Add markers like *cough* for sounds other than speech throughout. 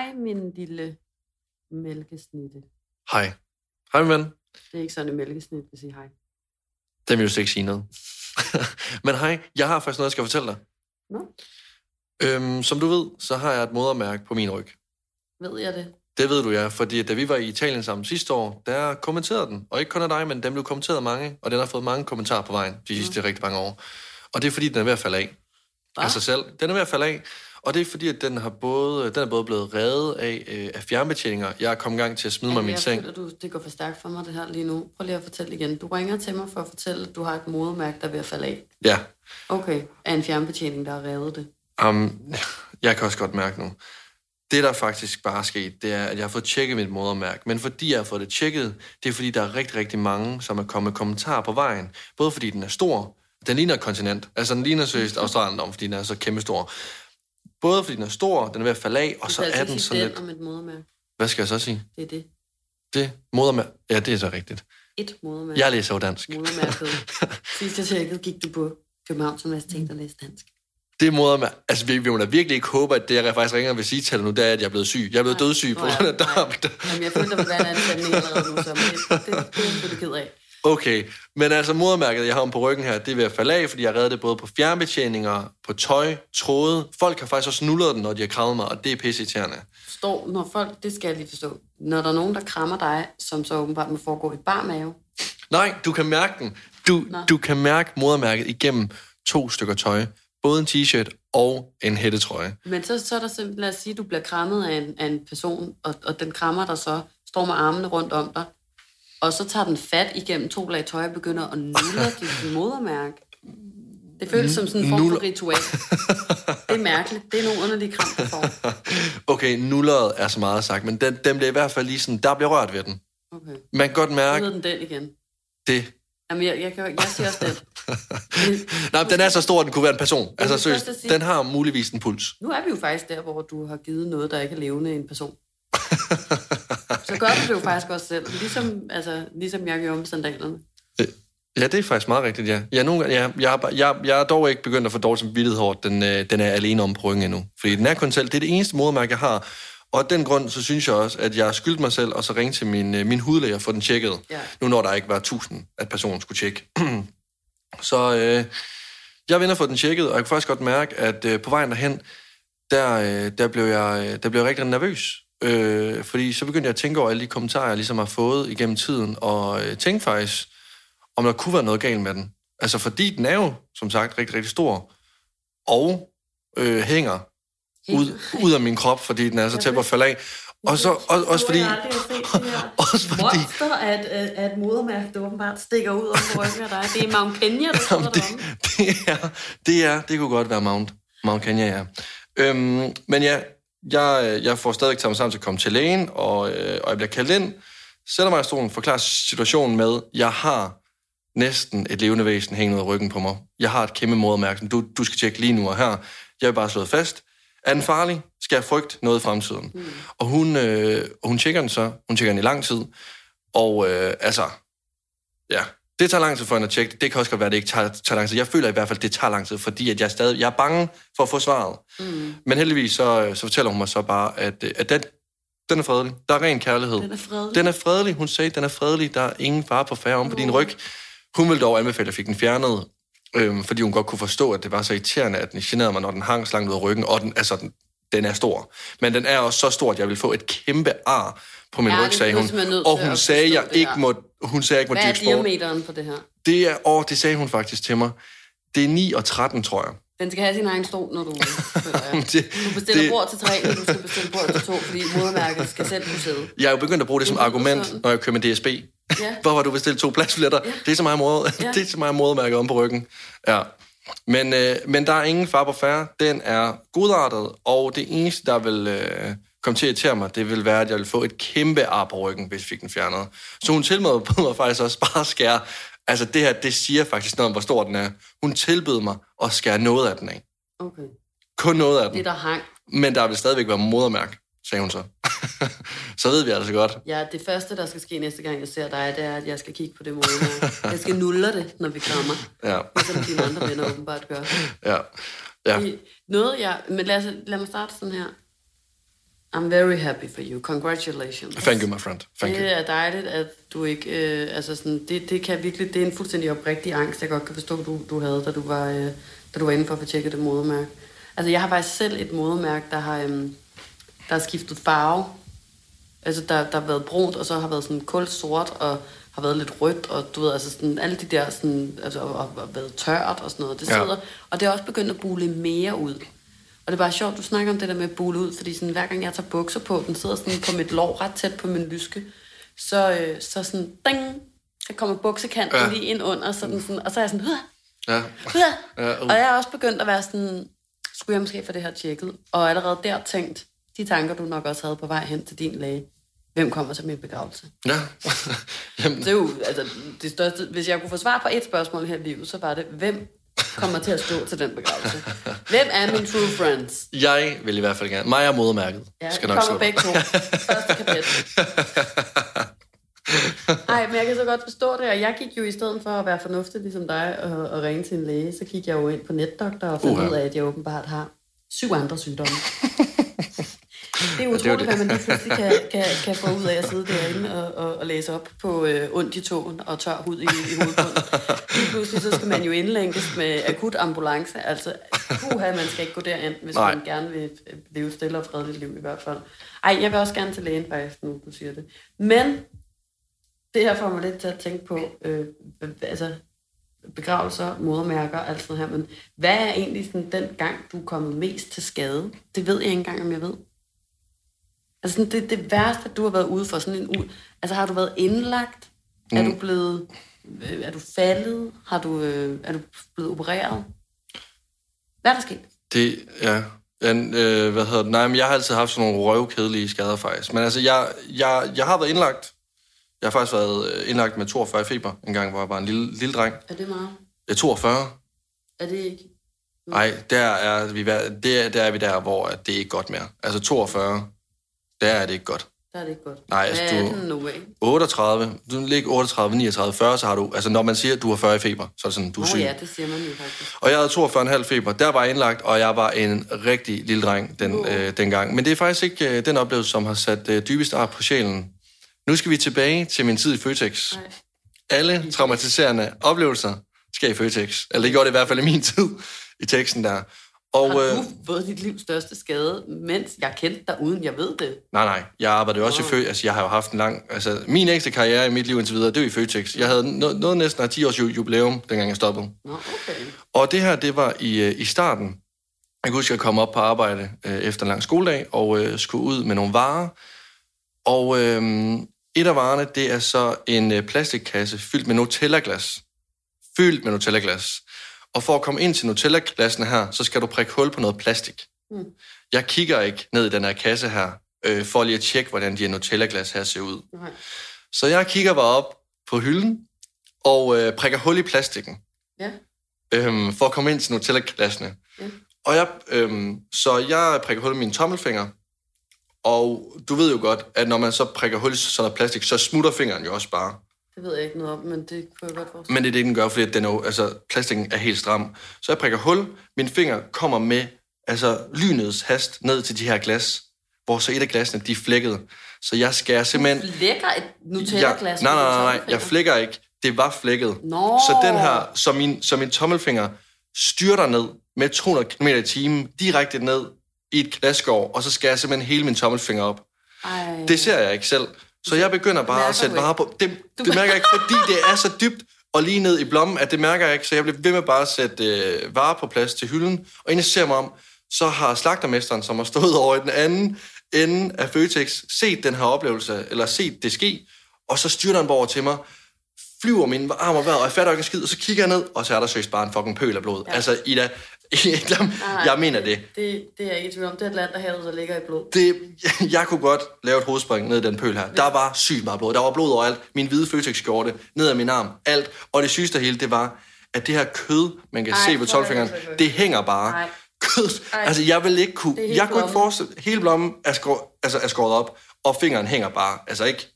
Hej, min lille mælkesnitte. Hej. Hej, min ven. Det er ikke sådan, en mælkesnit vil sige hej. Den vil jo ikke sige noget. *laughs* Men hej, jeg har faktisk noget, jeg skal fortælle dig. Nå, Øhm, som du ved, så har jeg et modermærke på min ryg. ved jeg det? Det ved du, ja, fordi da vi var i Italien sammen sidste år, der kommenterede den. Og ikke kun af dig, men den blev kommenteret mange, og den har fået mange kommentarer på vejen de sidste mm. rigtig mange år. Og det er fordi, den er ved at falde af. Hva? Af sig selv. Den er ved at falde af. Og det er fordi, at den, har både, den er både blevet reddet af, øh, af fjernbetjeninger. Jeg er kommet i gang til at smide mig min seng. føler, du, det går for stærkt for mig, det her lige nu. Prøv lige at fortælle igen. Du ringer til mig for at fortælle, at du har et modermærke, der er ved at falde af. Ja, Okay, af en fjernbetjening, der har revet det. Um, jeg kan også godt mærke nu. Det, der faktisk bare er sket, det er, at jeg har fået tjekket mit modermærke. Men fordi jeg har fået det tjekket, det er fordi, der er rigtig, rigtig mange, som er kommet kommentarer på vejen. Både fordi den er stor, den ligner et kontinent. Altså, den ligner seriøst Australien om, fordi den er så kæmpe stor. Både fordi den er stor, den er ved at falde af, og Du så altså er den sådan lidt... om et modermærke. Hvad skal jeg så sige? Det er det. Det modermærke... Ja, det er så rigtigt. Et modermærke. Jeg læser jo dansk. Modermærket. *laughs* Sidst jeg tjekkede, gik du på Københavns Universitet og læste dansk. Det modermærke... Altså, vi, vi må da virkelig ikke håbe, at det, jeg faktisk ringer og vil sige til dig nu, det er, at jeg er blevet syg. Jeg er blevet Nej. dødssyg på grund af darm. Jamen, jeg følte, der ville være en anden allerede nu, så det, det, det, det er du ked af. Okay, men altså modermærket, jeg har om på ryggen her, det er ved at falde af, fordi jeg har reddet det både på fjernbetjeninger, på tøj, tråde. Folk har faktisk også nullet den, når de har krammet mig, og det er pisseirriterende. Står, når folk, det skal jeg lige forstå, når der er nogen, der krammer dig, som så åbenbart må foregå i bar mave, Nej, du kan mærke den. Du, Nå. du kan mærke modermærket igennem to stykker tøj. Både en t-shirt og en hættetrøje. men så, så er der simpelthen, lad os sige, at du bliver krammet af en, af en person, og, og den krammer dig så, står med armene rundt om dig, og så tager den fat igennem to lag tøj og begynder at nulle *laughs* dit modermærke. Det føles som sådan en form for ritual. Det er mærkeligt. Det er nogle underlige kram, du får. *laughs* Okay, nulleret er så meget sagt, men den, den bliver i hvert fald lige sådan, der bliver rørt ved den. Okay. Man kan godt Så mærke hedder den den igen. det. Jamen, jeg, jeg, kan, jeg siger også den. *laughs* Nej, den er så stor, at den kunne være en person. Altså seriøst, den har muligvis en puls. Nu er vi jo faktisk der, hvor du har givet noget, der ikke er levende en person. *laughs* Så gør du det jo faktisk også selv. Ligesom, altså, ligesom jeg gjorde med sandalerne. Ja, det er faktisk meget rigtigt, ja. Jeg, nogle, jeg, bare- jeg, jeg er dog ikke begyndt at få dårlig samvittighed over, at den, øh, den er alene om på endnu. Fordi den er kun selv. Det er det eneste modermærke, jeg har. Og af den grund, så synes jeg også, at jeg har skyldt mig selv, og så ringe til min, øh, min hudlæge og få den tjekket. Ja. Nu når der ikke var tusind, at personen skulle tjekke. *clears throat* så øh, jeg vender for den tjekket, og jeg kan faktisk godt mærke, at øh, på vejen derhen, der, øh, der, blev jeg, øh, der blev jeg rigtig nervøs. Øh, fordi så begyndte jeg at tænke over alle de kommentarer, jeg ligesom har fået igennem tiden, og øh, tænkte faktisk, om der kunne være noget galt med den. Altså fordi den er jo, som sagt, rigtig, rigtig stor, og øh, hænger ud, ud af min krop, fordi den er så tæt på at falde af. Og så også, også fordi... *laughs* Også fordi... Monster er et, er et modermærke, der åbenbart stikker ud ryggen af dig. Det er Mount Kenya, der Jamen, det, *laughs* det, er, det er, det kunne godt være Mount, Mount Kenya, ja. Øhm, men ja, jeg, jeg får stadig taget mig sammen til at komme til lægen, og, øh, og jeg bliver kaldt ind, sætter mig i stolen, forklarer situationen med, jeg har næsten et levende væsen hængende ud ryggen på mig. Jeg har et kæmpe modermærke, som du, du skal tjekke lige nu og her. Jeg vil bare slået fast. Er den farlig? Skal jeg frygte noget i fremtiden? Mm. Og hun, øh, hun tjekker den så. Hun tjekker den i lang tid. Og øh, altså, ja, det tager lang tid for hende at tjekke det. Det kan også godt være, at det ikke tager, tager lang tid. Jeg føler i hvert fald, at det tager lang tid, fordi at jeg, stadig, jeg er bange for at få svaret. Mm. Men heldigvis så, så fortæller hun mig så bare, at, at den, den er fredelig. Der er ren kærlighed. Den er fredelig. Den er fredelig. Hun sagde, den er fredelig. Der er ingen fare på færre om på din ryg. Hun ville dog anbefale, at jeg fik den fjernet, øhm, fordi hun godt kunne forstå, at det var så irriterende, at den generede mig, når den hang så langt ud af ryggen, og den, altså, den, den er stor. Men den er også så stor, at jeg vil få et kæmpe ar på min Ja, ryg, sagde hun. Og hun sagde, jeg ikke må, hun sagde, jeg ikke må Hvad er dyrke sport. diameteren på det her? Det er, åh, det sagde hun faktisk til mig. Det er 9 og 13, tror jeg. Den skal have sin egen stol, når du. *laughs* Det- Du bestiller det- bord til tre, men du skal bestille bord til to, fordi modermærket skal selv kunne sidde. Jeg er jo begyndt at bruge det som argument, når jeg kører med DSB. Ja. *laughs* Hvor har du bestilt to pladsbilletter? Ja. Det er så meget måde, ja. *laughs* det er så meget modermærke om på ryggen. Ja. Men, øh, men der er ingen far på færre. Den er godartet, og det eneste, der vil øh, komme til at irritere mig, det vil være, at jeg vil få et kæmpe ar på ryggen, hvis jeg fik den fjernet. Så hun tilbød *laughs* mig faktisk også bare at skære. Altså det her, det siger faktisk noget om, hvor stor den er. Hun tilbød mig at skære noget af den af. Okay. Kun noget af den. Det, der hang. Men der vil stadigvæk være modermærke, sagde hun så. *laughs* så ved vi altså godt. Ja, det første, der skal ske næste gang, jeg ser dig, det er, at jeg skal kigge på det modermærke. Jeg skal nulle det, når vi krammer. Ja, Ligesom dine andre venner åbenbart gør. ja, ja. I- Noget, jeg... Men lad, os, lad mig starte sådan her. I'm very happy for you. Congratulations. Thank you, my friend. Thank you. det er dejligt, at du ikke... Øh, altså sådan, det, det kan virkelig... Det er en fuldstændig oprigtig angst, jeg godt kan forstå, du, du havde, da du var, øh, da du var inde for at få tjekket det modermærke. Altså, jeg har faktisk selv et modermærke, der har, øh, der har skiftet farve. Altså, der, der har været brunt, og så har været sådan kul sort, og har været lidt rødt, og du ved, altså sådan, alle de der sådan, altså, og, og, og været tørt og sådan noget, det Ja. sidder, og det er også begyndt at bule mere ud. Og det er bare sjovt, du snakker om det der med at bule ud, fordi sådan, hver gang jeg tager bukser på, den sidder sådan på mit lår ret tæt på min lyske, så, øh, så sådan, ding, så kommer buksekanten Ja. ja. lige ind under, så den sådan, og så er jeg sådan, Hua, Ja. hua. Ja, uh. og jeg er også begyndt at være sådan, skulle jeg måske få det her tjekket? Og allerede der tænkt, de tanker, du nok også havde på vej hen til din læge, hvem kommer til min begravelse? Ja. *laughs* Jamen, Det er jo, altså, det største, hvis jeg kunne få svar på et spørgsmål her i livet, så var det, hvem kommer til at stå til den begravelse? Hvem er min true friends? jeg vil i hvert fald gerne. Mig og modermærket Ja, skal nok kommer begge to. Første kapit. Nej, *laughs* men jeg kan så godt forstå det, og jeg gik jo i stedet for at være fornuftig ligesom dig og, og ringe til en læge, så gik jeg jo ind på netdoktor og fandt Uha. ud af, at jeg åbenbart har syv andre sygdomme. Det er utroligt, hvad man lige pludselig kan, kan, kan få ud af at sidde derinde og, og, og læse op på øh, ondt i tåen og tør hud i, i hovedbunden. Lige pludselig så skal man jo indlænkes med akut ambulance. Altså, puha, man skal ikke gå derind, hvis Nej. Man gerne vil øh, leve et stille og fredeligt liv i hvert fald. Ej, jeg vil også gerne til lægen faktisk, nu du siger det. Men det her får mig lidt til at tænke på, øh, altså begravelser, modermærker og alt sådan her, men hvad er egentlig sådan den gang, du er kommet mest til skade? Det ved jeg ikke engang, om jeg ved. Altså sådan, det, det værste, du har været ude for sådan en ud. Altså har du været indlagt? Mm. Er du blevet, øh, er du faldet? Har du, øh, er du blevet opereret? Hvad er der sket? Det, ja. ja øh, hvad hedder det? Nej, men jeg har altid haft sådan nogle røvkedelige skader, faktisk. Men altså, jeg, jeg, jeg har været indlagt. Jeg har faktisk været øh, indlagt med 42 feber en gang, hvor jeg var en lille, lille dreng. Er det meget? Ja, 42. Er det ikke? Nej, der er, vi, der, der er vi der, hvor det er ikke godt mere. Altså 42, der er det ikke godt. Der er det ikke godt. Nej, altså, Hvad er du- den nu, ikke? 38, du ligger 38, 39, 40, så har du... Altså, når man siger, at du har 40 i feber, så er det sådan, du er Åh syg. oh, ja, det siger man jo faktisk. Og jeg havde 42,5 feber. Der var jeg indlagt, og jeg var en rigtig lille dreng den, Uh. øh, dengang. Men det er faktisk ikke øh, den oplevelse, som har sat øh, dybest ar på sjælen. Nu skal vi tilbage til min tid i Føtex. Nej. Alle traumatiserende oplevelser sker i Føtex. Eller det gjorde det i hvert fald i min *laughs* tid i teksten der. Og, Har øh, du fået dit livs største skade, mens jeg kendte dig, uden jeg ved det? nej, nej. Jeg arbejdede også i Nå. Føtex. Altså, jeg har jo haft en lang... Altså, min ægste karriere i mit liv indtil videre, det var i Føtex. Jeg havde no- noget næsten af 10 års ju- jubilæum, dengang jeg stoppede. Nå, okay. Og det her, det var i, øh, i starten. Jeg kan huske, at jeg kom op på arbejde øh, efter en lang skoledag og øh, skulle ud med nogle varer. Og øh, et af varerne, det er så en øh, plastikkasse fyldt med Nutella-glas. Fyldt med Nutella-glas. Og for at komme ind til Nutella-glassene her, så skal du prikke hul på noget plastik. Mm. Jeg kigger ikke ned i den her kasse her, øh, for lige at tjekke, hvordan de her Nutella-glas her ser ud. Nej. Så jeg kigger bare op på hylden og øh, prikker hul i plastikken Ja. øhm, for at komme ind til Nutella-glassene. Ja. Og jeg, øhm, så jeg prikker hul i mine tommelfinger, og du ved jo godt, at når man så prikker hul i sådan noget plastik, så smutter fingeren jo også bare. Det ved jeg ikke noget om, men det kunne jeg godt forstå. Men det er det, den gør, fordi den er jo, altså, plastikken er helt stram. Så jeg prikker hul, min finger kommer med altså, lynets hast ned til de her glas, hvor så et af glasene, de er flækket. Så jeg skærer simpelthen... Lækker et Jeg, Nutella-glas. nej, nej, nej, nej, jeg flækker ikke. Det var flækket. Nå. Så den her, så min, så min tommelfinger styrter ned med 200 km i timen, direkte ned i et glasskår, og så skærer jeg simpelthen hele min tommelfinger op. Ej. Det ser jeg ikke selv. Så jeg begynder bare at sætte varer på. Det, det mærker jeg ikke, fordi det er så dybt og lige ned i blommen, at det mærker jeg ikke. Så jeg bliver ved med bare at sætte øh, varer på plads til hylden. Og inden jeg ser mig om, så har slagtermesteren, som har stået over i den anden ende af Føtex, set den her oplevelse, eller set det ske, og så styrter han over til mig, flyver min arm og vejret, og jeg fatter ikke en skid, og så kigger jeg ned, og så er der søst bare en fucking pøl af blod. Ja. Altså, Ida, Nej, jeg mener det. Det, det er jeg ikke tvivl om. Det er Atlanterhavet, der ligger i blod. det. *laughs* Jeg kunne godt lave et hovedspring ned i den pøl her. Der var sygt meget blod. Der var blod overalt. Min hvide Føtex-skjorte, ned ad min arm, alt. Og det sygeste af hele, det var, at det her kød, man kan Ej, se på helvede. det hænger bare. Kød. Ej. Altså, jeg vil ikke kunne... Jeg kunne ikke forestille... Hele blommen er, skår, altså, er skåret op, og fingeren hænger bare. Altså ikke...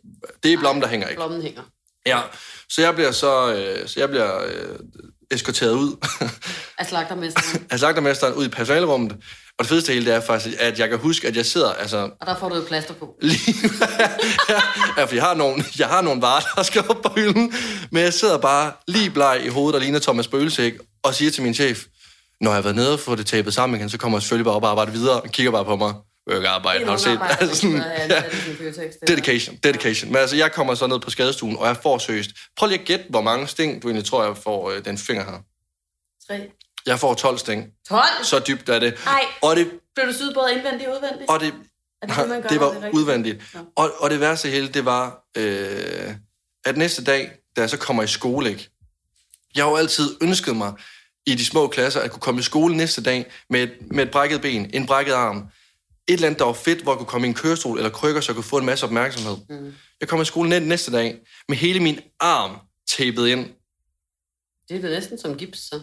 Det er blommen, der hænger ikke. Blommen hænger. Ja, så jeg bliver så, øh, så jeg bliver øh, eskorteret ud *laughs* Af slagtermesteren. af slagtermesteren ud i personalerummet. Og det fedeste hele det er faktisk, at jeg kan huske, at jeg sidder, altså Og der får du et plaster på. *laughs* lige... ja, for jeg har, nogle, jeg har nogle varer, der skal op på hylden, men jeg sidder bare lige bleg i hovedet og ligner Thomas Bøgelsæk, og siger til min chef, når jeg har været nede og fået det tabet sammen igen, så kommer jeg selvfølgelig bare op og arbejder videre, og kigger bare på mig. Jeg kan arbejde, har du set? Altså sådan, ja, dedication, dedication. Men altså, jeg kommer så ned på skadestuen, og jeg får seriøst. Prøv lige at gætte, hvor mange sting, du egentlig tror, jeg får øh, den finger her. Tre. Jeg får 12 sting. 12? Så dybt er det. Ej, Og det, blev du syet både indvendigt og udvendigt? og det, Er det det, *laughs* gør, det var det rigtigt? udvendigt. Nå. Og, og det værste hele, det var, øh, at næste dag, da jeg så kommer i skole, ikke? Jeg har jo altid ønsket mig i de små klasser, at kunne komme i skole næste dag med et, med et brækket ben, en brækket arm. Et eller andet, der var fedt, hvor jeg kunne komme i en kørestol eller krykker, så jeg kunne få en masse opmærksomhed. Mm. Jeg kom i skole næ- næste dag med hele min arm tapet ind. Det er da næsten som gips, så.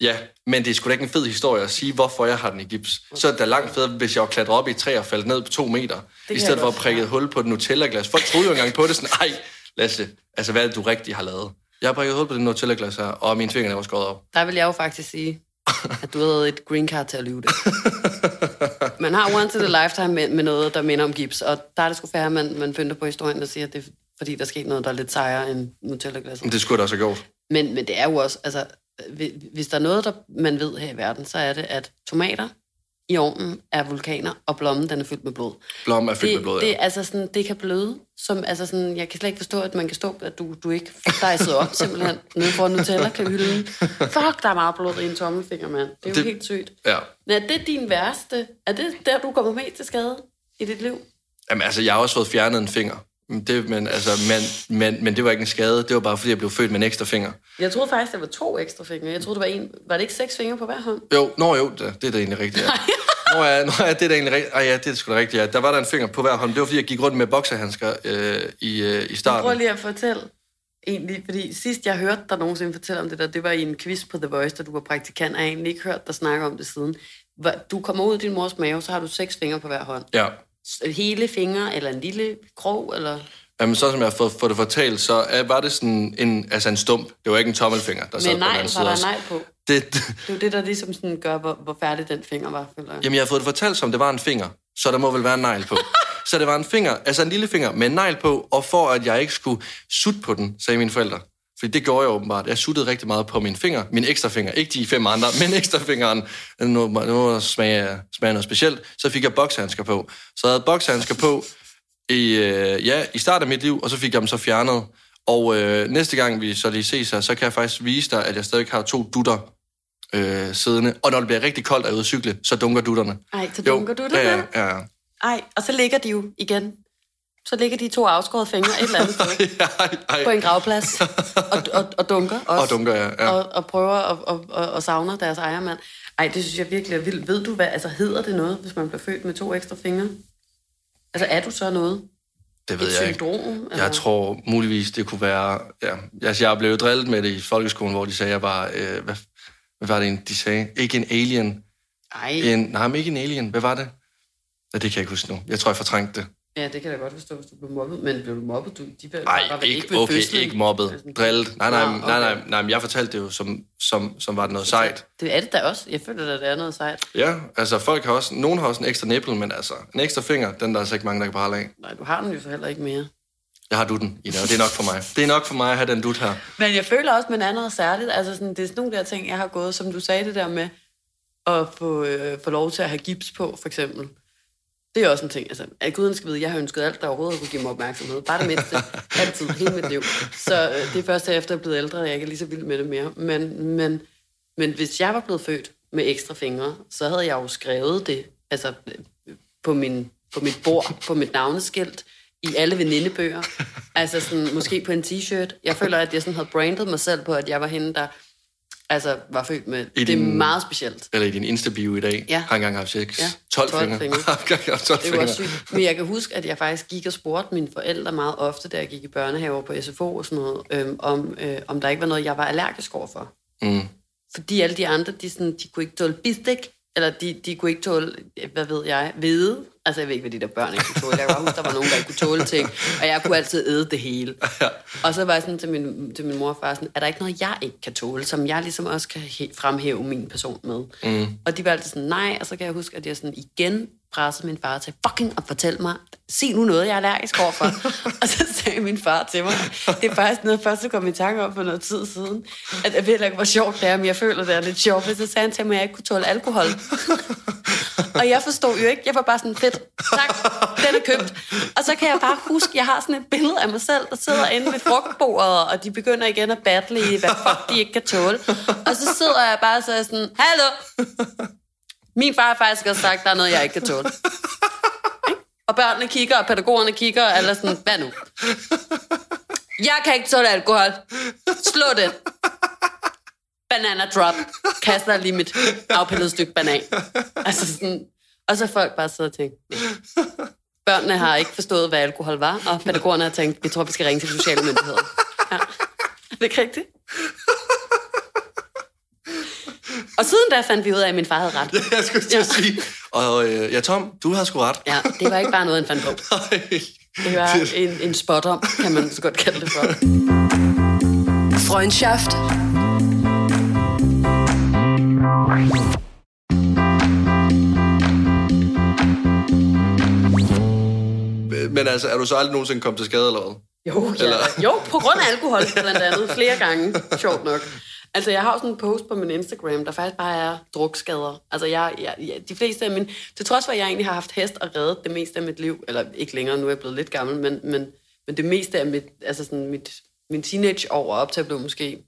Ja, men det er sgu da ikke en fed historie at sige, hvorfor jeg har den i gips. Så er det da langt federe, hvis jeg var klatret op i et træ og faldt ned på to meter, kan i stedet for at prikke et hul på et Nutella-glas. Folk troede jo engang på det sådan, ej, Lasse, altså hvad er det, du rigtig har lavet? Jeg har prikket hul på det Nutella-glas her, og mine fingre var skåret op. Der vil jeg jo faktisk sige, at du havde et green card til at lyve det. *laughs* Man har once in a lifetime med, med noget, der minder om gips, og der er det sgu færre, man, man finder på historien, der siger, at det er fordi, der skete noget, der er lidt sejere end Nutella-glasset. Det skulle da også have gjort. Men, men det er jo også, altså, hvi- hvis der er noget, der man ved her i verden, så er det, at tomater i ovnen er vulkaner, og blommen den er fyldt med blod. Blom er fyldt Det, med blod, det, ja. er altså sådan, det kan bløde. Som, altså sådan, jeg kan slet ikke forstå, at man kan stå, at du, du ikke dejset op *laughs* simpelthen nede for nutella kan hylden. Fuck, der er meget blod i en tommelfinger, mand. Det er jo Det- det... helt sygt. ja. Men er det din værste? Er det der, du kommer mest til skade i dit liv? Jamen altså, jeg har også fået fjernet en finger. Det, men, altså, men, men, men det var ikke en skade, det var bare fordi, jeg blev født med en ekstra finger. Jeg troede faktisk, der var to ekstra fingre. Jeg troede, det var en. Var det ikke seks fingre på hver hånd? Jo, nå jo, det, det er da egentlig rigtigt, ja. *laughs* Nå ja, nå ja, det er da egentlig rigtigt. Ej ja, det er sgu da rigtigt, ja. Der var der en finger på hver hånd. Det var fordi, jeg gik rundt med bokserhandsker øh, i, øh, i starten. Prøv lige at fortælle egentlig, fordi sidst jeg hørte dig nogensinde fortælle om det der, det var i en quiz på The Voice, da du var praktikant, og jeg har egentlig ikke hørt dig snakke om det siden. Du kommer ud af din mors mave, så har du seks fingre på hver hånd. Ja. Hele fingre, eller en lille krog, eller... Jamen, så som jeg har fået, fået det fortalt, så er, var det sådan en, altså en stump. Det var ikke en tommelfinger, der sad Men på den nej, anden var side der også. nej på. Det, det, Det er jo det, der ligesom sådan gør, hvor, hvor færdig den finger var, føler jeg. jamen, jeg har fået det fortalt, som det var en finger. Så der må vel være en negl på. *laughs* så det var en finger, altså en lille finger med en negl på, og for at jeg ikke skulle sutte på den, sagde mine forældre. Fordi det gjorde jeg åbenbart. Jeg suttede rigtig meget på min finger. Min ekstra finger. Ikke de fem andre, *laughs* men ekstra fingeren. Nu, nu smager, smager noget specielt. Så fik jeg bokshandsker på. Så jeg havde bokshandsker på i, øh, ja, i starten af mit liv, og så fik jeg dem så fjernet. Og øh, næste gang vi så lige ses her, så kan jeg faktisk vise dig, at jeg stadig har to dutter øh, siddende. Og når det bliver rigtig koldt jeg er ude at cykle, så dunker dutterne. Ej, så dunker du det ja, der? ja, ja. Ej, og så ligger de jo igen. Så ligger de to afskårede fingre et eller andet sted *laughs* ej, ej. på en gravplads og, og, og dunker også. Og dunker, ja. ja. og, og prøver at og, og, og savner deres ejermand. Ej, det synes jeg virkelig er vildt. Ved du hvad, altså hedder det noget, hvis man bliver født med to ekstra fingre? Altså er du så noget? Det ved Et jeg ikke. syndrom? Jeg tror muligvis, det kunne være... Ja, altså, jeg blev drillet med det i folkeskolen, hvor de sagde, jeg var... Øh, hvad, hvad var det, en- de sagde? Ikke en alien. Ej, En, nej, men ikke en alien. Hvad var det? Ja, det kan jeg ikke huske nu. Jeg tror, jeg fortrængte det. Ja, det kan jeg da godt forstå, hvis du blev mobbet. Men blev du mobbet? Du, de var, Nej, var ikke, ved okay, fødslen? ikke mobbet. Altså, Drillet. Nej, nej, nej, nej, okay. nej, men jeg fortalte det jo, som, som, som var det noget sejt. Det er det da også. Jeg føler, at det er noget sejt. Ja, altså folk har også... Nogen har også en ekstra nippel, men altså, en ekstra finger, den der er altså ikke mange, der kan prale af. Nej, du har den jo så heller ikke mere. Jeg har du den, Ina, og det er nok for mig. Det er nok for mig at have den dut her. Men jeg føler også, at man er noget særligt. Altså, sådan, det er sådan nogle der ting, jeg har gået, som du sagde det der med, at få, øh, få lov til at have gips på, for eksempel. Det er også en ting. Altså, at guden skal vide, jeg har ønsket alt, der overhovedet kunne give mig opmærksomhed. Bare det mindste. *laughs* Altid. Hele mit liv. Så øh, det er først efter, jeg er blevet ældre, at jeg ikke er lige så vild med det mere. Men, men, men hvis jeg var blevet født med ekstra fingre, så havde jeg jo skrevet det altså, på, min, på mit bord, på mit navneskilt, i alle venindebøger. Altså sådan, måske på en t-shirt. Jeg føler, at jeg sådan havde brandet mig selv på, at jeg var hende, der altså, var født med. I det er din- meget specielt. Eller i din Insta-bio i dag. Ja. Har engang haft sex. Ja, 12, 12 fingre. fingre. *laughs* Har engang haft 12 Det fingre. var sygt. Men jeg kan huske, at jeg faktisk gik og spurgte mine forældre meget ofte, da jeg gik i børnehaver på SFO og sådan noget, øhm, om, øh, om der ikke var noget, jeg var allergisk overfor. Mm. Fordi alle de andre, de, sådan, de kunne ikke tåle bistik, eller de, de kunne ikke tåle, hvad ved jeg, hvide. Altså, jeg ved ikke, hvad de der børn ikke kunne tåle. Jeg kan huske, der var nogen, der ikke kunne tåle ting, og jeg kunne altid æde det hele. Ja. Og så var jeg sådan til min, til min mor og far sådan, er der ikke noget, jeg ikke kan tåle, som jeg ligesom også kan fremhæve min person med? Mm. Og de var altid sådan, nej, og så kan jeg huske, at jeg sådan igen pressede min far til, fucking at fortælle mig, sig nu noget, jeg er allergisk overfor. *laughs* og så sagde min far til mig, det er faktisk noget, først, kom i tanke om for noget tid siden, at jeg ved ikke, hvor sjovt det er, men jeg føler, det er lidt sjovt, så sagde han til mig, at jeg ikke kunne tåle alkohol. *laughs* og jeg forstod jo ikke, jeg var bare sådan, fedt, tak, den er købt. Og så kan jeg bare huske, jeg har sådan et billede af mig selv, der sidder inde ved frugtbordet, og de begynder igen at battle i, hvad fuck de ikke kan tåle. Og så sidder jeg bare så sådan, hallo, min far har faktisk også sagt, der er noget, jeg ikke kan tåle. *laughs* Og børnene kigger, og pædagogerne kigger, og alle er sådan, hvad nu? Jeg kan ikke tåle alkohol. Slå den. Banana drop. Kaster lige mit afpillede stykke banan. Altså sådan, og så folk bare sidder og tænker, børnene har ikke forstået, hvad alkohol var, og pædagogerne har tænkt, vi tror, vi skal ringe til de sociale myndigheder. Ja. Er det ikke rigtigt? Og siden da fandt vi ud af, at min far havde ret. *laughs* Jeg skulle til at sige. Og øh, ja, Tom, du har sgu ret. Ja, det var ikke bare noget, han fandt på. *laughs* Nej. Det var en, en spot om, kan man så godt kalde det for. Freundschaft. Men altså, er du så aldrig nogensinde kommet til skade, eller hvad? Jo, ja. Eller- jo, på grund af alkohol blandt andet, flere gange, sjovt nok. Altså, jeg har sådan en post på min Instagram, der faktisk bare er drukskader. Altså, jeg, jeg, jeg, de fleste af mine... Til trods for, at jeg egentlig har haft hest og reddet det meste af mit liv, eller ikke længere, nu er jeg blevet lidt gammel, men, men, men det meste af mit, altså sådan mit, min teenageår op til at blive måske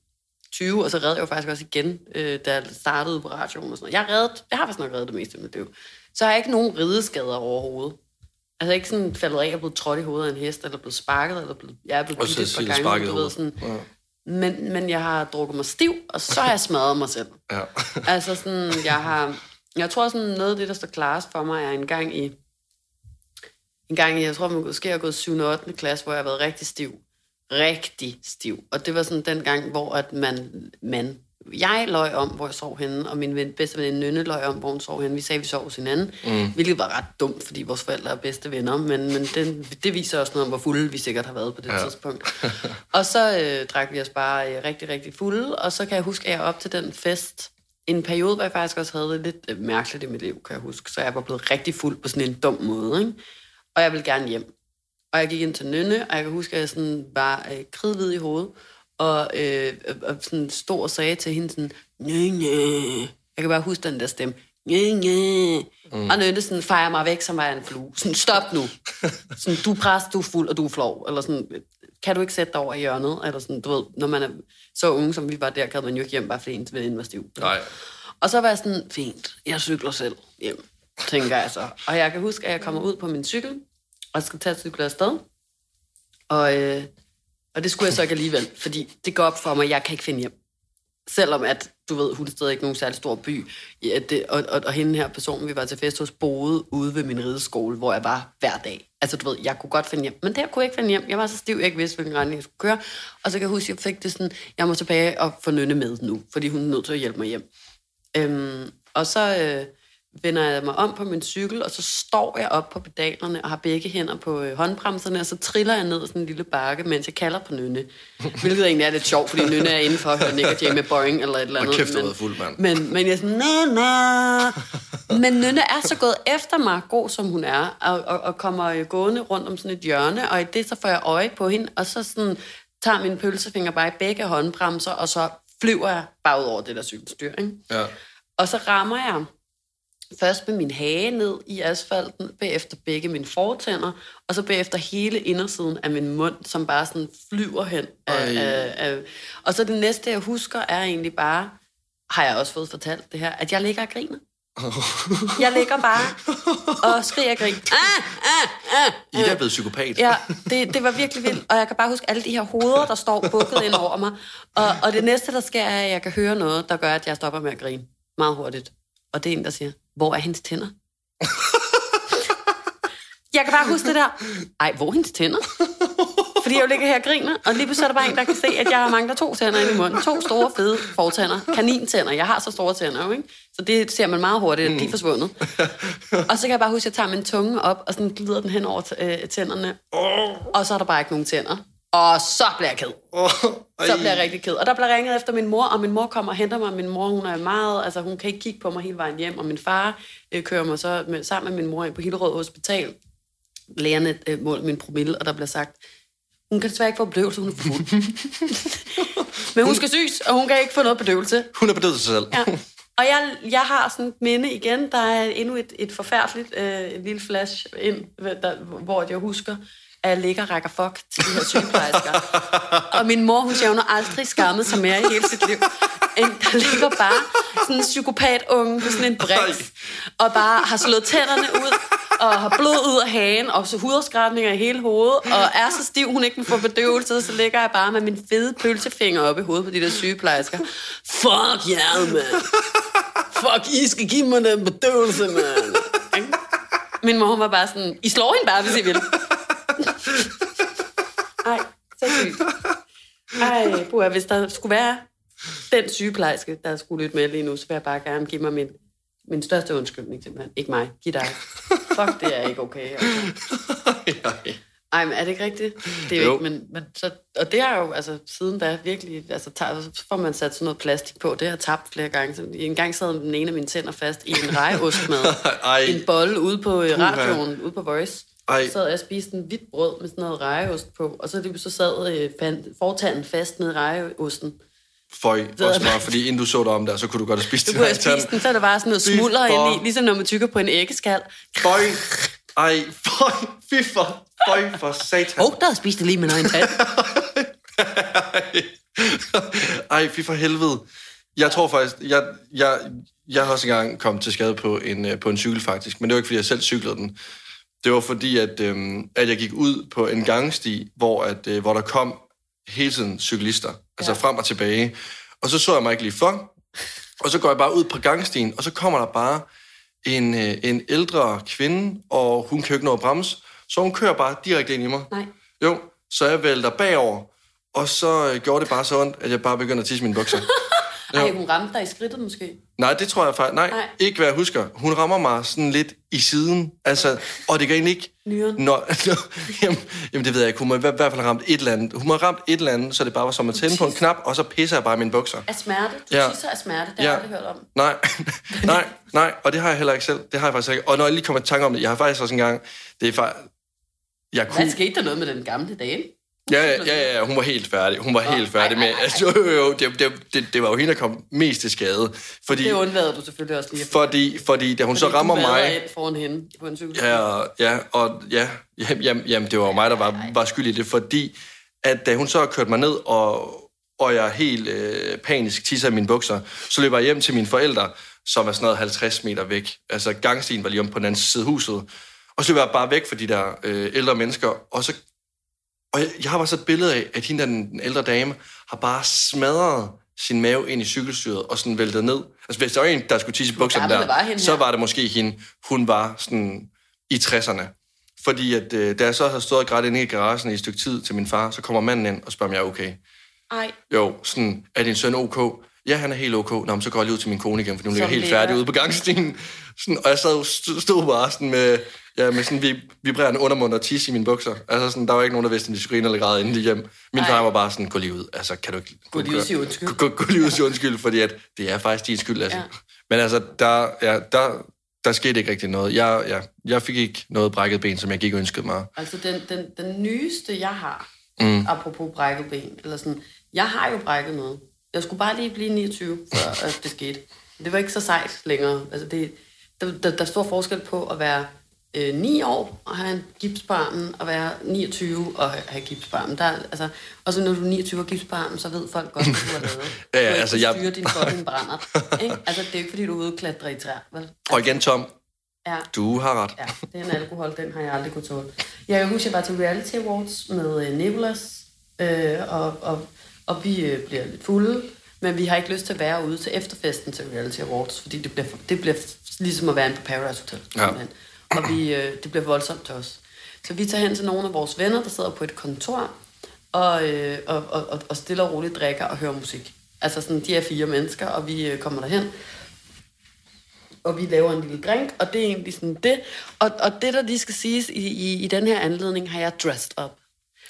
20, og så redde jeg jo faktisk også igen, øh, da jeg startede på radioen og sådan noget. Jeg, reddet, jeg har faktisk nok reddet det meste af mit liv. Så har jeg ikke nogen rideskader overhovedet. Altså ikke sådan faldet af og blevet trådt i hovedet af en hest, eller blevet sparket, eller blevet, jeg er blevet bidt et par gange, du ved, sådan. Ja. Men, men jeg har drukket mig stiv, og så har jeg smadret mig selv. Ja. *laughs* Altså sådan, jeg har... Jeg tror sådan, noget af det, der står klarest for mig, er en gang i... En gang i, jeg tror måske, jeg har gået 7. og 8. klasse, hvor jeg har været rigtig stiv. Rigtig stiv. Og det var sådan den gang, hvor at man, man jeg løj om, hvor jeg sov henne, og min ven, bedste veninde Nynne løj om, hvor hun sov henne. Vi sagde, at vi sov hos hinanden, mm. hvilket var ret dumt, fordi vores forældre er bedste venner, men, men den, det viser også noget om, hvor fulde vi sikkert har været på det ja. Ja. tidspunkt. og så øh, drak vi os bare øh, rigtig, rigtig fulde, og så kan jeg huske, at jeg op til den fest, en periode, hvor jeg faktisk også havde det lidt øh, mærkeligt i mit liv, kan jeg huske, så jeg var blevet rigtig fuld på sådan en dum måde, ikke? og jeg ville gerne hjem. Og jeg gik ind til Nynne, og jeg kan huske, at jeg sådan var øh, kridhvid i hovedet, og, øh, og sådan stod og sagde til hende sådan, Nynne. Jeg kan bare huske den der stemme. Nynne. Mm. Og Nynne sådan fejrer mig væk, som jeg en flue. Sådan, stop nu. *laughs* Sådan, du er præst, du er fuld, og du er flov. Eller sådan, kan du ikke sætte dig over i hjørnet? Eller sådan, du ved, når man er så unge, som vi var der, kan man jo ikke hjem, bare fordi ens veninde var stiv. Nej. Og så var jeg sådan, fint, jeg cykler selv hjem, tænker jeg så. Og jeg kan huske, at jeg kommer ud på min cykel, og skal tage cykle afsted. Og, øh, og det skulle jeg så ikke alligevel, fordi det går op for mig, at jeg kan ikke finde hjem. Selvom at, du ved, hun er stadig ikke nogen særlig stor by. Ja, det, og, og, og hende her person, vi var til fest hos, boede ude ved min rideskole, hvor jeg var hver dag. Altså, du ved, jeg kunne godt finde hjem. Men der kunne jeg ikke finde hjem. Jeg var så stiv, jeg ikke vidste, hvilken retning jeg skulle køre. Og så kan jeg huske, at jeg fik det sådan, jeg må tilbage og få Nynne med nu, fordi hun er nødt til at hjælpe mig hjem. Øhm, og så øh, vender jeg mig om på min cykel, og så står jeg op på pedalerne og har begge hænder på øh, håndbremserne, og så triller jeg ned sådan en lille bakke, mens jeg kalder på Nynne. Hvilket egentlig er lidt sjovt, fordi Nynne er inde for at høre Nick og Jay med Boring eller et eller Og andet. kæft, du har men- fuld, mand. men, men jeg er sådan, Nynne. Men Nynne er så gået efter mig, god som hun er, og, og, og kommer øh, gående rundt om sådan et hjørne, og i det så får jeg øje på hende, og så sådan, tager min pølsefinger bare i begge håndbremser, og så flyver jeg bare ud over det der cykelstyr, ikke? Ja. Og så rammer jeg først med min hage ned i asfalten, bagefter begge mine fortænder, og så bagefter hele indersiden af min mund, som bare sådan flyver hen. Af, af, af. Og så det næste, jeg husker, er egentlig bare, har jeg også fået fortalt det her, at jeg ligger og griner. Jeg ligger bare og skriger og griner. Ah, ah, ah. Ida er blevet psykopat. Ja, det, det var virkelig vildt. Og jeg kan bare huske alle de her hoveder, der står bukket ind over mig. Og, og det næste, der sker, er, at jeg kan høre noget, der gør, at jeg stopper med at grine. Meget hurtigt. Og det er en, der siger, hvor er hendes tænder? jeg kan bare huske det der. Ej, hvor er hendes tænder? Fordi jeg jo ligger her og griner, og lige pludselig er der bare en, der kan se, at jeg mangler to tænder ind i munden. To store, fede fortænder. Kanintænder. Jeg har så store tænder, jo, ikke? Så det ser man meget hurtigt, at de er forsvundet. Og så kan jeg bare huske, at jeg tager min tunge op, og sådan glider den hen over øh, tænderne. Og så er der bare ikke nogen tænder. Og så bliver jeg ked. Oh, Så bliver jeg rigtig ked. Og der bliver ringet efter min mor, og min mor kommer og henter mig. Min mor, hun er meget, altså hun kan ikke kigge på mig hele vejen hjem, og min far øh, kører mig så med, sammen med min mor ind på Hillerød Hospital. Lægerne øh, målte min promille, og der bliver sagt, hun kan desværre ikke få bedøvelse, hun er fuld. *laughs* Men hun skal syes, og hun kan ikke få noget bedøvelse. Hun er bedøvet sig selv. Ja. Og jeg, jeg har sådan et minde igen, der er endnu et, et forfærdeligt øh, et lille flash ind, der, hvor jeg husker, at jeg ligger og rækker fuck til de her sygeplejersker. og min mor, hun siger, hun har aldrig skammet sig mere i hele sit liv. En, der ligger bare sådan en psykopat-unge på sådan en briks, og bare har slået tænderne ud, og har blod ud af hagen, og så hudafskrabninger i hele hovedet, og er så stiv, hun ikke kan få bedøvelse, så ligger jeg bare med min fede pølsefinger op i hovedet på de der sygeplejersker. Fuck jer, yeah, mand. Fuck, I skal give mig den bedøvelse, mand. Min mor hun var bare sådan, I slår hende bare, hvis I vil. Ej, så sygt. Ej, buha, hvis der skulle være den sygeplejerske, der skulle lytte med lige nu, så vil jeg bare gerne give mig min, min største undskyldning simpelthen. Ikke mig, giv dig. Fuck, det er ikke okay. Altså. Ej, men er det ikke rigtigt? Det er jo Jo. ikke, men, men så, og det er jo, altså, siden da virkelig, altså, tager, så får man sat sådan noget plastik på, det har tabt flere gange. Så en gang sad den ene af mine tænder fast i en rejeostmad. *laughs* Ej. en bolle ude på øh, radioen, ude på Voice. Ej. Så sad jeg og spiste en hvidt brød med sådan noget rejeost på, og så, lige så sad øh, fan- fortanden fast ned i rejeosten. Føj, også bare, fordi inden du så dig om der, så kunne du godt have spist Du din kunne have *laughs* spist den, så er der bare sådan noget smulder ind i, ligesom når man tykker på en æggeskal. Føj. Ej, føj. Fy for, føj for satan. Åh, oh, der har spist det lige med en tand. *laughs* Ej, fy for helvede. Jeg tror faktisk, jeg, jeg, jeg har også engang kommet til skade på en, øh, på en cykel faktisk, men det var ikke, fordi jeg selv cyklede den. Det var fordi, at, øhm, at jeg gik ud på en gangsti, hvor, at, øh, hvor der kom hele tiden cyklister, altså Ja. frem og tilbage. Og så så jeg mig ikke lige for, og så går jeg bare ud på gangstien, og så kommer der bare en, øh, en ældre kvinde, og hun kan jo ikke nå at bremse, så hun kører bare direkte ind i mig. Nej. Jo, så jeg vælter bagover, og så øh, gjorde det bare så ondt, at jeg bare begyndte at tisse mine bukser. *laughs* Ej, hun ramte dig i skridtet måske. Nej, det tror jeg faktisk. Nej, Nej. Ikke hvad jeg husker. Hun rammer mig sådan lidt i siden. Altså, og det gør egentlig ikke... Nyren. Nå, *laughs* jamen, jamen, det ved jeg ikke. Hun må i hvert fald ramt et eller andet. Hun må have ramt et eller andet, så det bare var som at tænde på en knap, og så pisser jeg bare i mine bukser. Af smerte? Du Ja. tisser af smerte, det har jeg aldrig hørt om. Nej, *laughs* nej, nej, og det har jeg heller ikke selv. Det har jeg faktisk ikke. Og når jeg lige kommer i tanke om det, jeg har faktisk også engang... Det er faktisk... Jeg kunne... Hvad skete der noget med den gamle dame? Ja, ja, ja, ja, hun var helt færdig. Hun var Nå, helt færdig ej, med... ej. Altså, jo, jo, jo, det, det, det, det var jo hende, der kom mest til skade. Fordi, Det undlader du selvfølgelig også lige. fordi, fordi da hun så rammer du mig... ind foran hende på en cykel. Ja, ja, og ja, jamen, jamen, det var jo mig, der var, var skyld i det, fordi at da hun så kørte mig ned, og, og jeg helt øh, panisk tisser i mine bukser, så løber jeg hjem til mine forældre, som er sådan noget 50 meter væk. Altså gangstien var lige om på den anden side af huset. Og så løber jeg bare væk fra de der øh, ældre mennesker, og så og jeg, jeg har bare så et billede af, at hende, den, den ældre dame, har bare smadret sin mave ind i cykelstyret og sådan væltet ned. Altså, hvis der var en, der skulle tisse i bukserne der, var hende så her? var det måske hende. Hun var sådan i 60'erne. Fordi at, øh, da jeg så havde stået og grædt inde i garagen i et stykke tid til min far, så kommer manden ind og spørger, om jeg er okay. Ej, Jo, sådan, er din søn ok? Ja, han er helt ok. Nå, men så går jeg lige ud til min kone igen, for nu ligger helt færdig ude på gangstien. Sådan, og jeg sad, st- stod bare sådan med, ja, med sådan vib- vibrerende undermund og tisse i mine bukser. Altså sådan, der var ikke nogen, der vidste, om de skulle grine eller græde inden de hjem. Min Ej. far var bare sådan, gå lige ud. Altså, kan du ikke... Gå lige ud sige undskyld. Gå, gå, lige ud sige undskyld, fordi at det er faktisk din skyld, altså. Ja. Men altså, der, ja, der, der skete ikke rigtig noget. Jeg, ja, jeg fik ikke noget brækket ben, som jeg gik og ønskede mig. altså den, den, den nyeste, jeg har, mm. apropos brækket ben, eller sådan, jeg har jo brækket noget. Jeg skulle bare lige blive 29, før at det skete. Det var ikke så sejt længere. Altså det, der, der, der er stor forskel på at være øh, 9 år og have en gips på armen, og være 29 og have, gips på armen. Der, er- altså, og så når du er 29 og gips på armen, så ved folk godt, hvad du har lavet. *laughs* Ja, ja, du altså, kunnet jeg- styre din fucking brænder. Ikke? Altså, det er ikke, fordi du er ude og klatre i træer. Vel? *laughs* Og igen, Tom, Ja. du har ret. Ja, den alkohol, den har jeg aldrig kunne tåle. Jeg kan huske, at jeg var til Reality Awards med øh, Nicholas, øh, og, og, og vi øh, bliver lidt fulde, men vi har ikke lyst til at være ude til efterfesten til Reality Awards, fordi det bliver, det bliver ligesom at være inde på Paradise Hotel. Ja. simpelthen. Og vi, øh, det bliver voldsomt til os. Så vi tager hen til nogle af vores venner, der sidder på et kontor, og, øh, og, og, og, stille og roligt drikker og hører musik. Altså sådan, de er fire mennesker, og vi øh, kommer derhen. Og vi laver en lille drink, og det er egentlig sådan det. Og, og det, der lige skal siges i, i, i den her anledning, har jeg dressed up.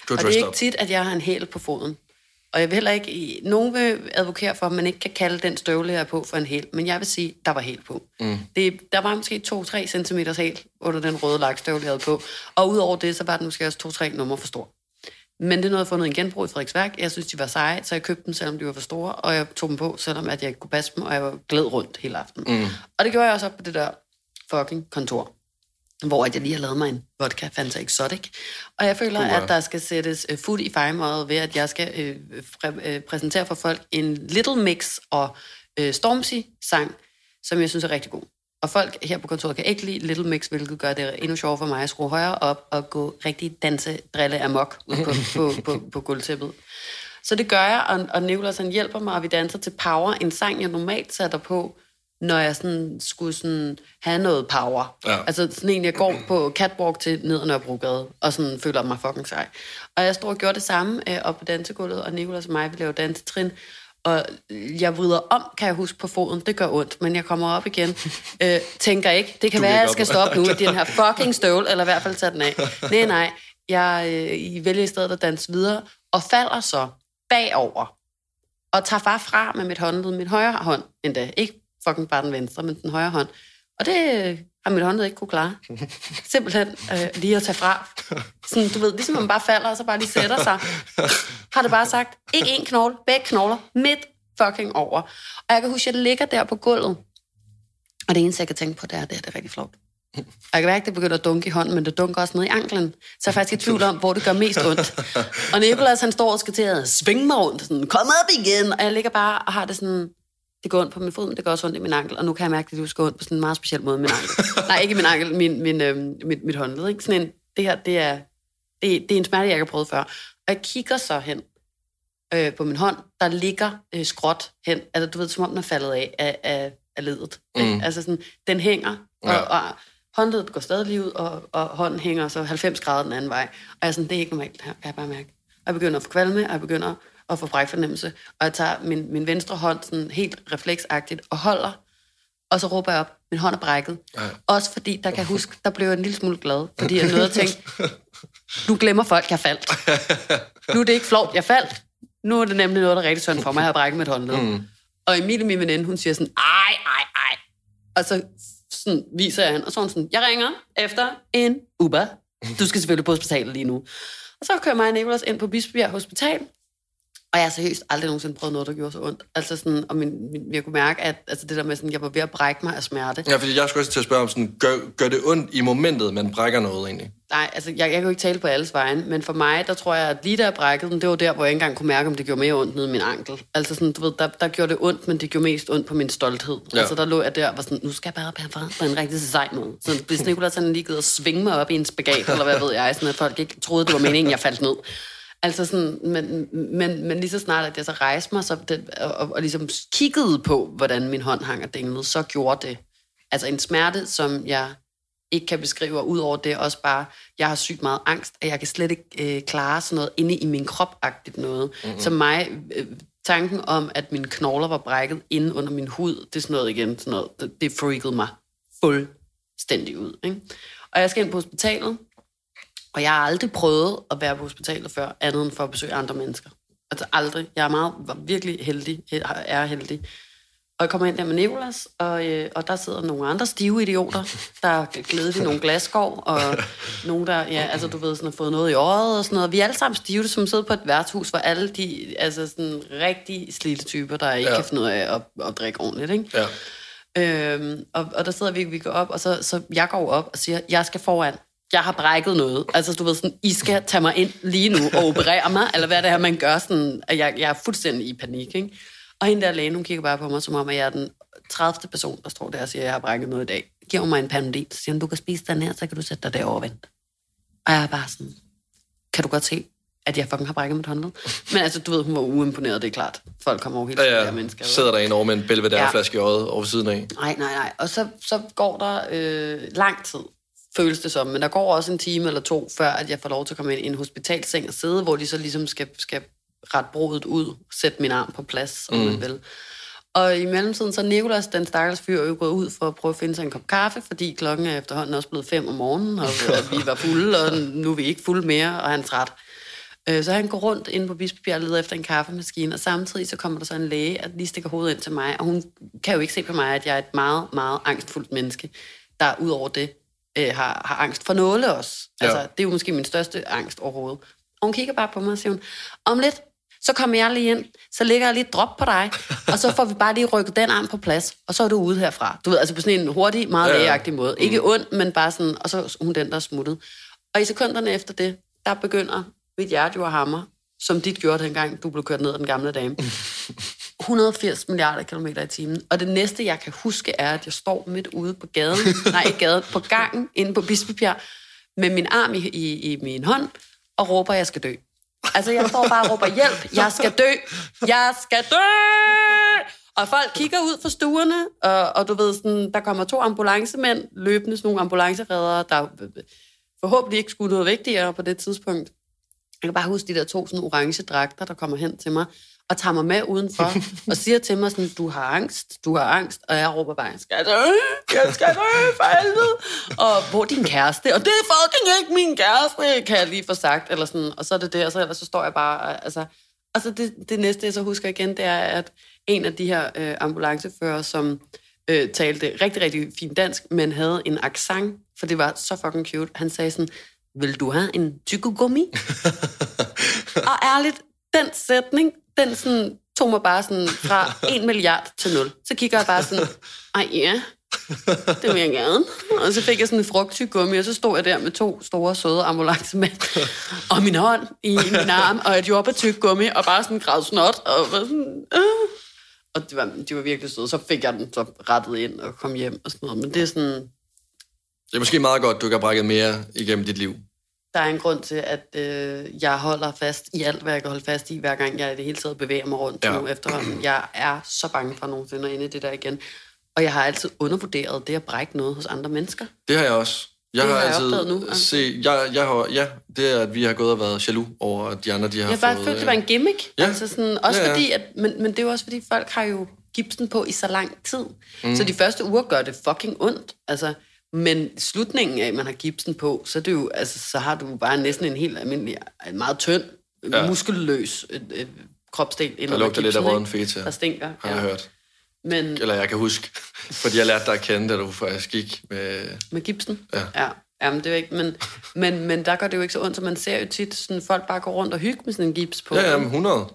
Du Og det er ikke tit, at jeg har en hæl på foden. Og jeg vil heller ikke... Nogen vil advokere for, at man ikke kan kalde den støvle, jeg er på, for en hæl. Men jeg vil sige, der var hæl på. Mm. Det, der var måske 2-3 cm hæl under den røde lakstøvle, jeg havde på. Og udover det, så var den måske også 2-3 numre for stor. Men det er noget, jeg fundet i en genbrug i Frederiksværk. Jeg synes, de var seje, så jeg købte dem, selvom de var for store. Og jeg tog dem på, selvom at jeg ikke kunne passe dem, og jeg var glæd rundt hele aftenen. Mm. Og det gjorde jeg også op på det der fucking kontor hvor jeg lige har lavet mig en vodka Fanta Exotic. Og jeg føler, Uha. at der skal sættes øh, fod i fejmåret ved, at jeg skal øh, præ- øh, præsentere for folk en Little Mix og øh, Stormzy-sang, som jeg synes er rigtig god. Og folk her på kontoret kan ikke lide Little Mix, hvilket gør det endnu sjovere for mig at skrue højere op og gå rigtig danse, drille amok ud på, på, på, på gulvtæppet. Så det gør jeg, og, og Nicolas han hjælper mig, og vi danser til Power, en sang, jeg normalt sætter på, når jeg sådan skulle sådan have noget power. Ja. Altså sådan en, jeg går på catwalk til ned ad Nørrebrogade, og sådan føler mig fucking sej. Og jeg stod og gjorde det samme øh, op på dansegulvet, og Nicolas og mig, vi laver dansetrin, og jeg vrider om, kan jeg huske på foden. Det gør ondt, men jeg kommer op igen. *laughs* Øh, tænker ikke, det kan Du være, at jeg skal stoppe nu i den her *laughs* fucking støvle, eller i hvert fald tage den af. *laughs* Nej, nej. Jeg øh, I vælger i stedet at danse videre, og falder så bagover, og tager far fra med mit håndled, min højre hånd endda. Ikke fucking bare den venstre, men den højre hånd. Og det øh, har mit håndled ikke kunne klare. *laughs* Simpelthen øh, lige at tage fra. Sådan, du ved, ligesom man bare falder, og så bare lige sætter sig. Har det bare sagt, ikke en knogle, begge knogler, midt fucking over. Og jeg kan huske, at jeg ligger der på gulvet. Og det eneste, jeg kan tænke på, det er, det er, det er rigtig flot. Og jeg kan mærke, at det begynder at dunke i hånden, men det dunker også ned i anklen. Så jeg er faktisk i tvivl om, hvor det gør mest ondt. Og Nicolas, han står og skal til at svinge mig rundt, sådan, kom op igen. Og jeg ligger bare og har det sådan, det går ondt på min fod, men det går også ondt i min ankel. Og nu kan jeg mærke, at det skal ondt på sådan en meget speciel måde, min ankel. Nej, ikke min ankel, min, min, øh, mit, mit håndled. Ikke? Sådan en, det her, det er, det, det er en smerte, jeg ikke har prøvet før. Og jeg kigger så hen øh, på min hånd, der ligger øh, skråt hen. Altså, du ved, som om den er faldet af, af, af, af ledet. Mm. Altså sådan, den hænger, og, Ja. og håndledet går stadig lige ud, og, og hånden hænger så 90 grader den anden vej. Og jeg er sådan, det er ikke normalt, det her, kan jeg bare mærke. Og jeg begynder at få kvalme, og jeg begynder at få brækfornemmelse, og jeg tager min, min venstre hånd sådan helt refleksagtigt og holder, og så råber jeg op, min hånd er brækket. Ja. Også fordi, der kan jeg huske, der blev jeg en lille smule glad, fordi jeg *laughs* nåede at tænke, nu glemmer folk, jeg faldt. Nu er det ikke flot, jeg faldt. Nu er det nemlig noget, der er rigtig synd for mig, jeg har brækket mit håndled. Mm. Og Emilie, min veninde, hun siger sådan, ej, ej, ej. Og så sådan, viser jeg hende, og så hun sådan, jeg ringer efter en Uber. Du skal selvfølgelig på hospitalet lige nu. Og så kører mig og Nicolas ind på Bispebjerg Hospital, og jeg har seriøst aldrig nogensinde prøvet noget, der gjorde så ondt. Altså sådan, og min, min, jeg kunne mærke, at altså det der med sådan, jeg var ved at brække mig af smerte. Ja, fordi jeg skulle også til at spørge om sådan, gør, gør det ondt i momentet, man brækker noget egentlig? Nej, altså jeg, jeg kan jo ikke tale på alles vegne, men for mig, der tror jeg, at lige jeg brækkede den, det var der, hvor jeg ikke engang kunne mærke, om det gjorde mere ondt nede i min ankel. Altså sådan, du ved, der, der gjorde det ondt, men det gjorde mest ondt på min stolthed. Ja. Altså der lå jeg der og var sådan, nu skal jeg bare være på en rigtig sej måde. Så hvis Nicolás han lige givet at svinge mig op i en spagat, eller hvad ved jeg, sådan at folk ikke troede, det var meningen, jeg faldt ned. Altså sådan, men, men, men lige så snart, at jeg så rejste mig så det, og, og, og ligesom kiggede på, hvordan min hånd hang og dinglede, så gjorde det. Altså en smerte, som jeg ikke kan beskrive, og udover det også bare, jeg har sygt meget angst, at jeg kan slet ikke øh, klare sådan noget inde i min krop-agtigt noget. Mm-hmm. Så mig, øh, tanken om, at mine knogler var brækket inde under min hud, det er sådan noget igen, sådan noget, det, det freakede mig fuldstændig ud. Ikke? Og jeg skal ind på hospitalet, og jeg har aldrig prøvet at være på hospitalet før, andet end for at besøge andre mennesker. Altså aldrig. Jeg er meget, virkelig heldig, er heldig. Og jeg kommer ind der med Nicolas, og, øh, og der sidder nogle andre stive idioter, der er glædet i nogle glasskår, og nogle, der, ja, altså du ved, sådan, har fået noget i øjet og sådan noget. Vi er alle sammen stive, som sidder på et værtshus, hvor alle de, altså sådan rigtig slidte typer, der ikke Ja. kan finde ud af at, at drikke ordentligt, ikke? Ja. Øhm, og, og der sidder vi, vi går op, og så, så jeg går op og siger, jeg skal foran. Jeg har brækket noget. Altså, du ved sådan, I skal tage mig ind lige nu og operere mig, eller hvad det er, man gør sådan, at jeg, jeg er fuldstændig i panik, ikke? Og hende der læge, hun kigger bare på mig, som om, at jeg er den 30. person, der står der og siger, at jeg har brækket noget i dag. Giv mig en panodil, så siger hun, du kan spise den her, så kan du sætte dig derovre og vente. Og jeg er bare sådan, kan du godt se, at jeg fucking har brækket mit håndled? Men altså, du ved, hun var uimponeret, det er klart. Folk kommer over helt Ja, ja, ja. mennesker. Sidder der en over med en Belvedere-flaske i øjet over siden af. Nej, nej, nej. Og så, så går der øh, lang tid, føles det som. Men der går også en time eller to, før at jeg får lov til at komme ind i en hospitalseng og sidde, hvor de så ligesom skal, skal ret brodet ud, sætte min arm på plads, om mm. man vil. Og i mellemtiden, så er Nikolas, den stakkels fyr, jo gået ud for at prøve at finde sig en kop kaffe, fordi klokken er efterhånden også blevet fem om morgenen, og vi var fulde, og nu er vi ikke fulde mere, og han er træt. Øh, så han går rundt ind på Bispebjerg og leder efter en kaffemaskine, og samtidig så kommer der så en læge, at lige stikker hovedet ind til mig, og hun kan jo ikke se på mig, at jeg er et meget, meget angstfuldt menneske, der ud over det øh, har, har angst for nåle også. Altså, Ja. det er jo måske min største angst overhovedet. Og hun kigger bare på mig og siger hun, om lidt, så kommer jeg lige ind, så lægger jeg lige et drop på dig, og så får vi bare lige rykket den arm på plads, og så er du ude herfra. Du ved, altså på sådan en hurtig, meget Ja, lægeagtig måde. Ikke ond, men bare sådan, og så er hun den, der er smuttet. Og i sekunderne efter det, der begynder mit hjerte jo at hamre, som dit gjorde dengang, du blev kørt ned af den gamle dame. *laughs* 180 milliarder kilometer i timen. Og det næste, jeg kan huske, er, at jeg står midt ude på gaden, *laughs* nej, ikke gaden, på gangen inde på Bispebjerg, med min arm i, i, i min hånd, og råber, at jeg skal dø. Altså, jeg står bare og råber, hjælp, jeg skal dø, jeg skal dø! Og folk kigger ud fra stuerne, og, og du ved, sådan, der kommer to ambulancemænd, løbende sådan nogle ambulanceredere, der forhåbentlig ikke skulle noget vigtigere på det tidspunkt. Jeg kan bare huske de der to sådan orange dragter, der kommer hen til mig, og tager mig med udenfor, *laughs* og siger til mig sådan, du har angst, du har angst, og jeg råber bare, skal dø, jeg skal dø, for helvede. Og hvor din kæreste? Og det er fucking ikke min kæreste, kan jeg lige få sagt, eller sådan, og så er det det, og så, ellers så står jeg bare, altså, og så det, det næste, jeg så husker igen, det er, at en af de her øh, ambulancefører, som øh, talte rigtig, rigtig fint dansk, men havde en accent, for det var så fucking cute. Han sagde sådan, vil du have en tykkegummi? *laughs* og ærligt, den sætning, den sådan, tog mig bare sådan fra *laughs* 1 milliard til 0. Så kigger jeg bare sådan, ej ja, det vil jeg gerne. Og så fik jeg sådan en frugttyggummi, og så stod jeg der med to store, søde ambulancemænd, *laughs* og min hånd i min arm, og et jordbærtyggummi, og bare sådan græd snot, og var sådan, øh. Og det var, de var virkelig søde. Så fik jeg den så rettet ind og kom hjem og sådan noget. Men det er sådan, Det er måske meget godt, du ikke har brækket mere igennem dit liv. Der er en grund til, at øh, jeg holder fast i alt, hvad jeg kan holde fast i, hver gang jeg i det hele taget bevæger mig rundt Ja. nu efterhånden. Jeg er så bange for nogensinde at ende i det der igen. Og jeg har altid undervurderet det at brække noget hos andre mennesker. Det har jeg også. Jeg Det har, har altid nu, se, jeg, jeg har, ja, det er, at vi har gået og været jaloux over, at de andre, de har Jeg har bare fået... følt, det var en gimmick. Ja. Altså sådan, også ja. ja. Fordi, at, men, men det er jo også fordi, folk har jo gipsen på i så lang tid. Mm. Så de første uger gør det fucking ondt. Altså, men slutningen af, at man har gipsen på, så, er det jo, altså, så har du bare næsten en helt almindelig, en meget tynd, Ja. muskelløs et, et kropsdel Der lugter lidt af ikke? feta, Der stinker. har jeg hørt. Men Eller jeg kan huske, fordi jeg lærte dig at kende, da du faktisk gik med... med gipsen? Ja. ja. Jamen, det er ikke, men, men, men der gør det jo ikke så ondt, så man ser jo tit sådan, folk bare gå rundt og hygge med sådan en gips på. Ja, jamen 100.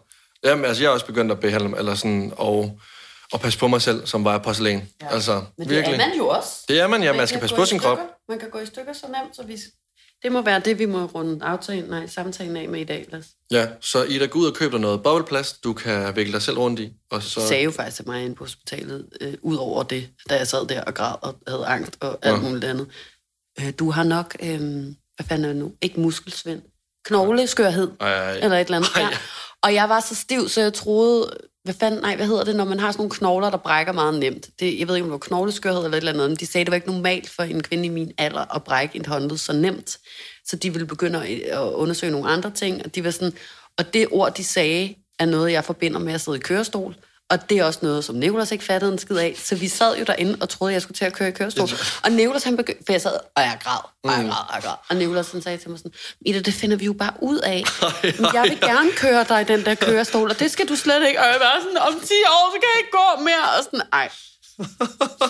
Jamen, altså, jeg har også begyndt at behandle eller sådan, og, og passe på mig selv, som var porcelæn. Ja. Altså, Men det virkelig. er man jo også. Det er man, ja. Man kan skal passe på sin krop. Man kan gå i stykker så nemt, så vi... Det må være det, vi må runde aftalen, nej, samtalen af med i dag, Lars. Ja, så Ida, gå ud og køb dig noget bobleplast, du kan vikle dig selv rundt i. Og så... Sagde jo faktisk til mig inde på hospitalet, øh, ud over det, da jeg sad der og græd og havde angst og alt Ja. muligt andet. Øh, du har nok, øh, hvad fanden er det nu? Ikke muskelsvind. Knogleskørhed. Ej. Eller et eller andet. Ej. Ja. Og jeg var så stiv, så jeg troede, hvad fanden, nej, hvad hedder det, når man har sådan nogle knogler, der brækker meget nemt. Det, jeg ved ikke, om det var knogleskørhed eller et eller andet, men de sagde, det var ikke normalt for en kvinde i min alder at brække et håndled så nemt. Så de ville begynde at at undersøge nogle andre ting, og de var sådan, og det ord, de sagde, er noget, jeg forbinder med at sidde i kørestol. Og det er også noget, som Nicolas ikke fattede en skid af. Så vi sad jo derinde og troede, jeg skulle til at køre i kørestol. Og Nicolas, han begyndte, for jeg sad, og jeg græd, og jeg græd, og jeg græd. Og Nicolas, han sagde til mig sådan, Ida, det finder vi jo bare ud af. *laughs* Men jeg vil gerne køre dig i den der kørestol, og det skal du slet ikke. Og jeg var sådan, om 10 år, så kan jeg ikke gå mere. Og sådan, ej.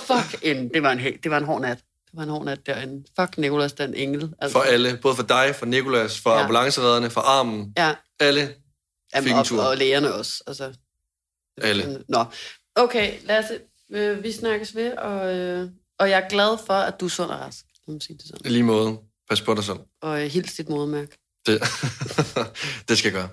Fuck en, det var en, helt, det var en hård nat. Det var en hård nat derinde. Fuck Nicolas, den engel. Altså, For alle, både for dig, for Nikolas, for ja. Ambulanceredderne, for armen, Ja, alle fik Jamen, en og, tur. og lægerne også. Altså, Alle. Nå, okay, Lasse, øh, vi snakkes ved, og, øh, og jeg er glad for, at du er sund og rask. Lad mig sige det sådan. I lige måde. Pas på dig selv. Og øh, hils dit modermærke. Det, *laughs* det skal jeg gøre.